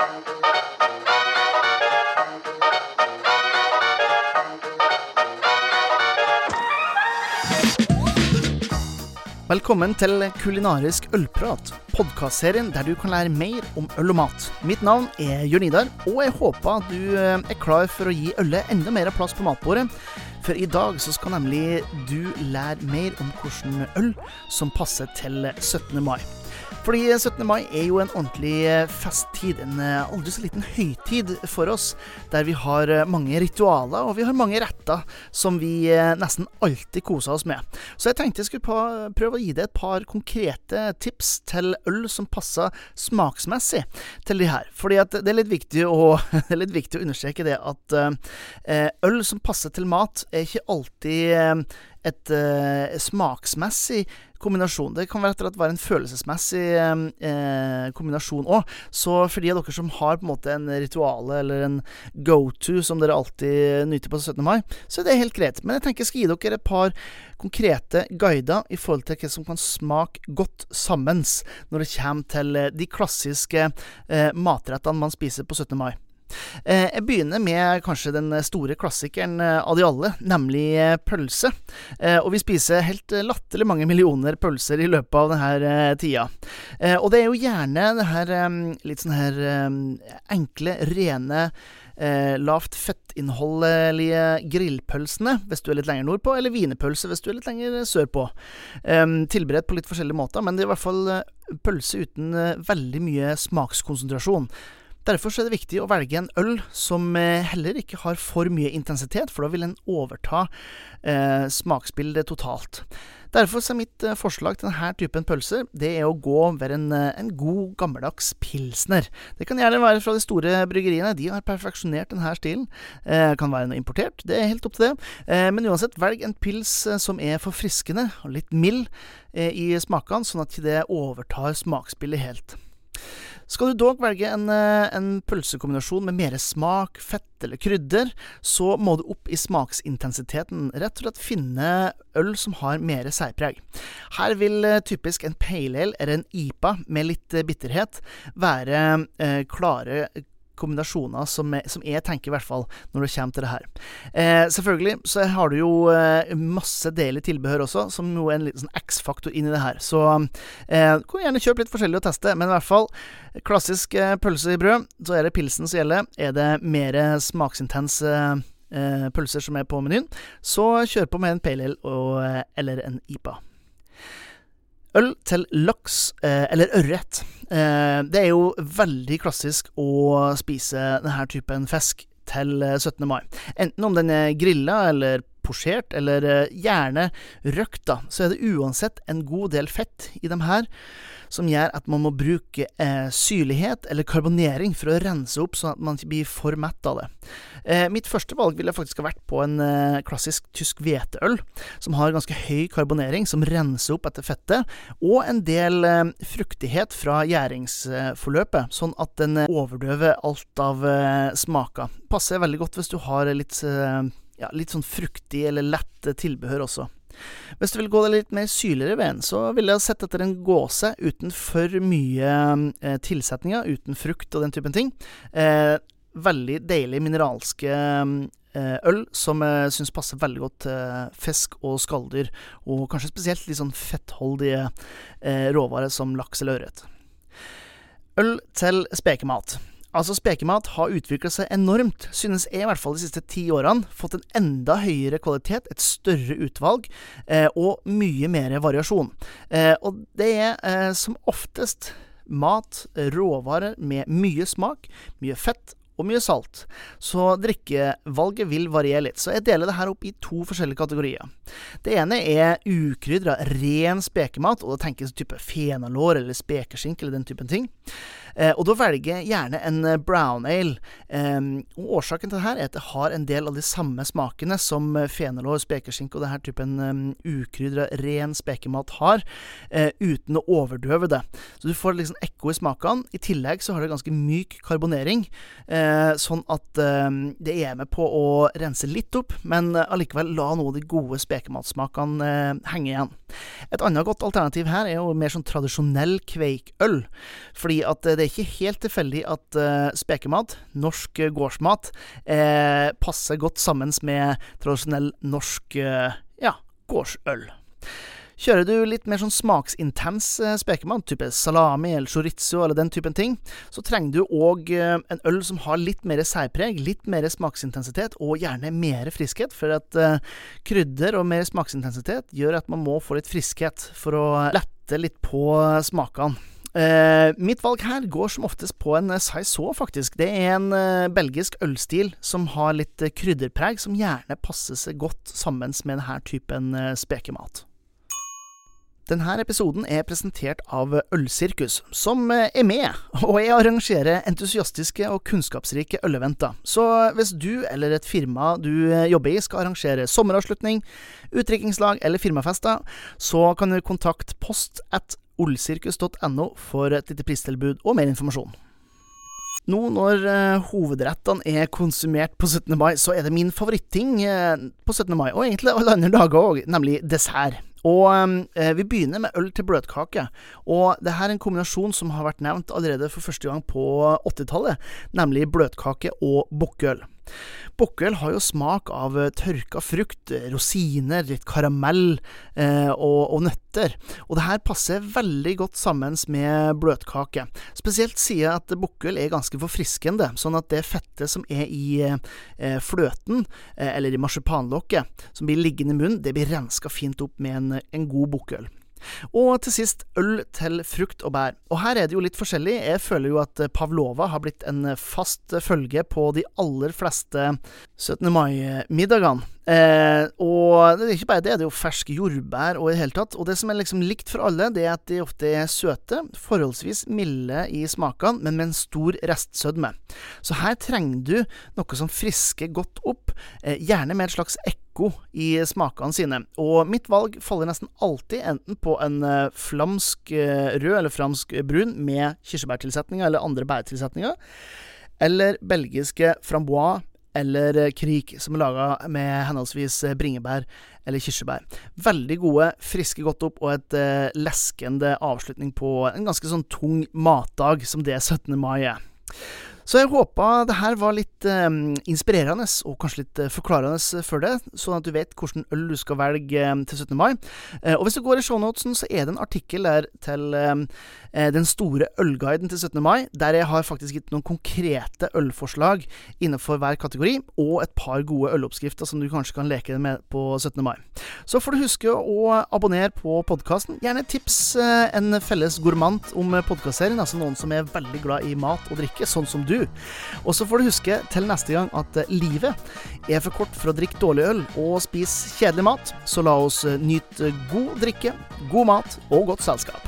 Velkommen til Kulinarisk ølprat, podkastserien der du kan lære mer om øl og mat. Mitt navn er Jørn Idar, og jeg håper du eh, er klar for å gi ølet enda mer plass på matbordet. For i dag så skal nemlig du lære mer om hvordan øl som passer til 17. mai. Fordi 17. mai er jo en ordentlig eh, festtid, en eh, aldri så liten høytid for oss, der vi har eh, mange ritualer og vi har mange retter som vi nesten alltid koser oss med. Så jeg tenkte jeg skulle prøve å gi deg et par konkrete tips til øl som passer smaksmessig til de her. Fordi det er å, er litt viktig å understreke det at øl som passer til mat, er ikke alltid et smaksmessig kombinasjon. Det kan være at det var en følelsesmessig eh, kombinasjon òg. Så for de av dere som har på en måte en rituale eller en go-to som dere alltid nyter på 17. mai, så er det helt greit. Men jeg tenker jeg skal gi dere et par konkrete guider i forhold til hva som kan smake godt sammen når det kommer til de klassiske eh, matrettene man spiser på 17. mai. Eh, jeg begynner med kanskje den store klassikeren eh, av de alle, nemlig eh, pølse. Og vi spiser helt latterlig mange millioner pølser i løpet av denne tida. Og det er jo gjerne det her litt sånn her enkle, rene Eh, lavt fettinnholdelige grillpølsene hvis du er litt lenger nordpå, eller wienerpølse hvis du er litt lenger sørpå. Eh, tilberedt på litt forskjellige måter, men det er i hvert fall pølse uten veldig mye smakskonsentrasjon. Derfor er det viktig å velge en øl som eh, heller ikke har for mye intensitet, for da vil en overta eh, smaksbildet totalt. Derfor er mitt eh, forslag til denne typen pølser det er å gå over en, eh, en, god, gammeldags pilsner. Det kan gjerne være fra de store bryggeriene. De har perfeksjonert denne stilen. Eh, kan være noe importert. Det er helt opp til det. Eh, men uansett, velg en pils som er forfriskende og litt mild eh, i smakene, sånn at det overtar smaksbildet helt. Skal du dog velge en, eh, en pølsekombinasjon med mer smak, fett eller krydder, så må du opp i smaksintensiteten. Rett og slett finne øl som har mer særpreg. Her vil eh, typisk en pale ale eller en IPA med litt eh, bitterhet være eh, klare kombinasjoner som, som, jeg tenker, i hvert fall, når det kommer til det her. Eh, selvfølgelig så har du jo eh, masse deilig tilbehør også, som jo er en liten sånn X-faktor inn i det her. Så eh, du kan gjerne kjøpe litt forskjellig og teste, men i hvert fall klassisk eh, pølse i brød, så er det pilsen som gjelder. Er det mer smaksintense eh, pølser som er på menyen, så kjør på med en pale ale og, eller en IPA. Øl til laks, eh, eller ørret. Eh, det er jo veldig klassisk å spise denne typen fisk til 17. Eh, mai. Enten om den er grilla eller posjert, eller eh, gjerne røkt, da, så er det uansett en god del fett i dem her som gjør at man må bruke eh, syrlighet eller karbonering for å rense opp, sånn at man ikke blir for mett av det. Eh, mitt første valg ville faktisk ha vært på en eh, klassisk tysk hveteøl, som har ganske høy karbonering, som renser opp etter fettet, og en del eh, fruktighet fra gjæringsforløpet, sånn at den overdøver alt av eh, smaker. Passer veldig godt hvis du har litt, ja, litt sånn fruktig eller lett tilbehør også. Hvis du vil gå deg litt mer syrligere veien, så ville jeg sett etter en gåse uten for mye eh, tilsetninger, uten frukt og den typen ting. Eh, veldig deilig mineralske eh, øl som jeg syns passer veldig godt til fisk og skalldyr, og kanskje spesielt litt sånn fettholdige eh, råvarer som laks eller ørret. Øl til spekemat. Altså, spekemat har utvikla seg enormt, synes jeg i hvert fall de siste ti årene. Fått en enda høyere kvalitet, et større utvalg eh, og mye mer variasjon. Eh, og det er eh, som oftest mat, råvarer med mye smak, mye fett og mye salt, så drikkevalget vil variere litt. Så jeg deler det her opp i to forskjellige kategorier. Det ene er ukrydra, ren spekemat, og det tenkes type fenalår eller spekeskinke eller den typen ting. Eh, og da velger jeg gjerne en eh, brown ale. Og årsaken til det her er at det har en del av de samme smakene som eh, fenalår, spekeskinke og denne typen um, ukrydra, ren spekemat har, uten å overdøve det. Så du får liksom ekko i smakene. I tillegg så har det ganske myk karbonering. Sånn at det er med på å rense litt opp, men allikevel la noe av de gode spekematsmakene henge igjen. Et annet godt alternativ her er jo mer sånn tradisjonell kveikøl. Fordi at det er ikke helt tilfeldig at uh, spekemat, norsk gårdsmat, uh, passer godt sammen med tradisjonell norsk uh, ja, gårdsøl. Kjører du litt mer sånn smaksintens eh, spekemat, type salami eller chorizo eller den typen ting, så trenger du òg eh, en øl som har litt mer særpreg, litt mer smaksintensitet og gjerne mer friskhet. For at krydder og mer smaksintensitet gjør at man må få litt friskhet for å lette litt på smakene. Uh, mitt valg her går som oftest på en uh, saison, faktisk. Det er en uh, belgisk ølstil som har litt krydderpreg, som gjerne passer seg godt sammen med denne typen spekemat. Denne episoden er presentert av Ølsirkus, som eh, er med, og jeg arrangerer entusiastiske og kunnskapsrike øleventer. Så hvis du eller et firma du eh, jobber i skal arrangere sommeravslutning, utdrikkingslag eller firmafester, så kan du kontakte post at olsirkus.no for et lite pristilbud og mer informasjon. Nå når uh, hovedrettene er konsumert på 17. mai, så er det min favoritting uh, på 17. mai, og egentlig alle andre dager òg, nemlig dessert. Og eh, Vi begynner med øl til bløtkake. Og det her er en kombinasjon som har vært nevnt allerede for første gang på 80-tallet, nemlig bløtkake og bukkøl. Bukkøl har jo smak av eh, tørka frukt, rosiner, litt karamell eh, og, og, nøtter. Og det her passer veldig godt sammen med bløtkake. Spesielt sier jeg at bukkøl er ganske forfriskende, sånn at det fettet som er i eh, fløten, eh, eller i marsipanlokket, som blir liggende i munnen, det blir renska fint opp med en, en god bukkøl. Og til sist øl til frukt og bær. Og her er det jo litt forskjellig. Jeg føler jo at pavlova har blitt en fast følge på de aller fleste 17. mai-middagene. Eh, og det er ikke bare det, det er jo ferske jordbær og i det hele tatt. Og det som er liksom likt for alle, det er at de ofte er søte, forholdsvis milde i smakene, men med en stor restsødme. Så her trenger du noe som frisker godt opp, eh, gjerne med et slags ekko i smakene sine. Og mitt valg faller nesten alltid enten på en eh, flamsk eh, rød eller fransk brun med kirsebærtilsetninger eller andre bærtilsetninger, eller belgiske frambois eller eh, Krik, som er laga med henholdsvis bringebær eller kirsebær. Veldig gode, friske godt opp, og et leskende avslutning på en ganske sånn tung matdag som det 17. mai er. Så jeg håpa det her var litt eh, inspirerende og kanskje litt eh, forklarende for deg, sånn at du vet hvilken øl du skal velge eh, til 17. mai. Eh, og hvis du går i shownotesen, så er det en artikkel der til eh, eh, den store ølguiden til 17. mai, der jeg har faktisk gitt noen konkrete ølforslag innenfor hver kategori, og et par gode øloppskrifter som du kanskje kan leke med på 17. mai. Så får du huske å abonnere på podkasten. Gjerne tips en felles gourmand om podkastserien, altså noen som er veldig glad i mat og drikke, sånn som du. Og så får du huske til neste gang at eh, livet er for kort for å drikke dårlig øl og spise kjedelig mat, så la oss eh, nyte god drikke, god mat og godt selskap.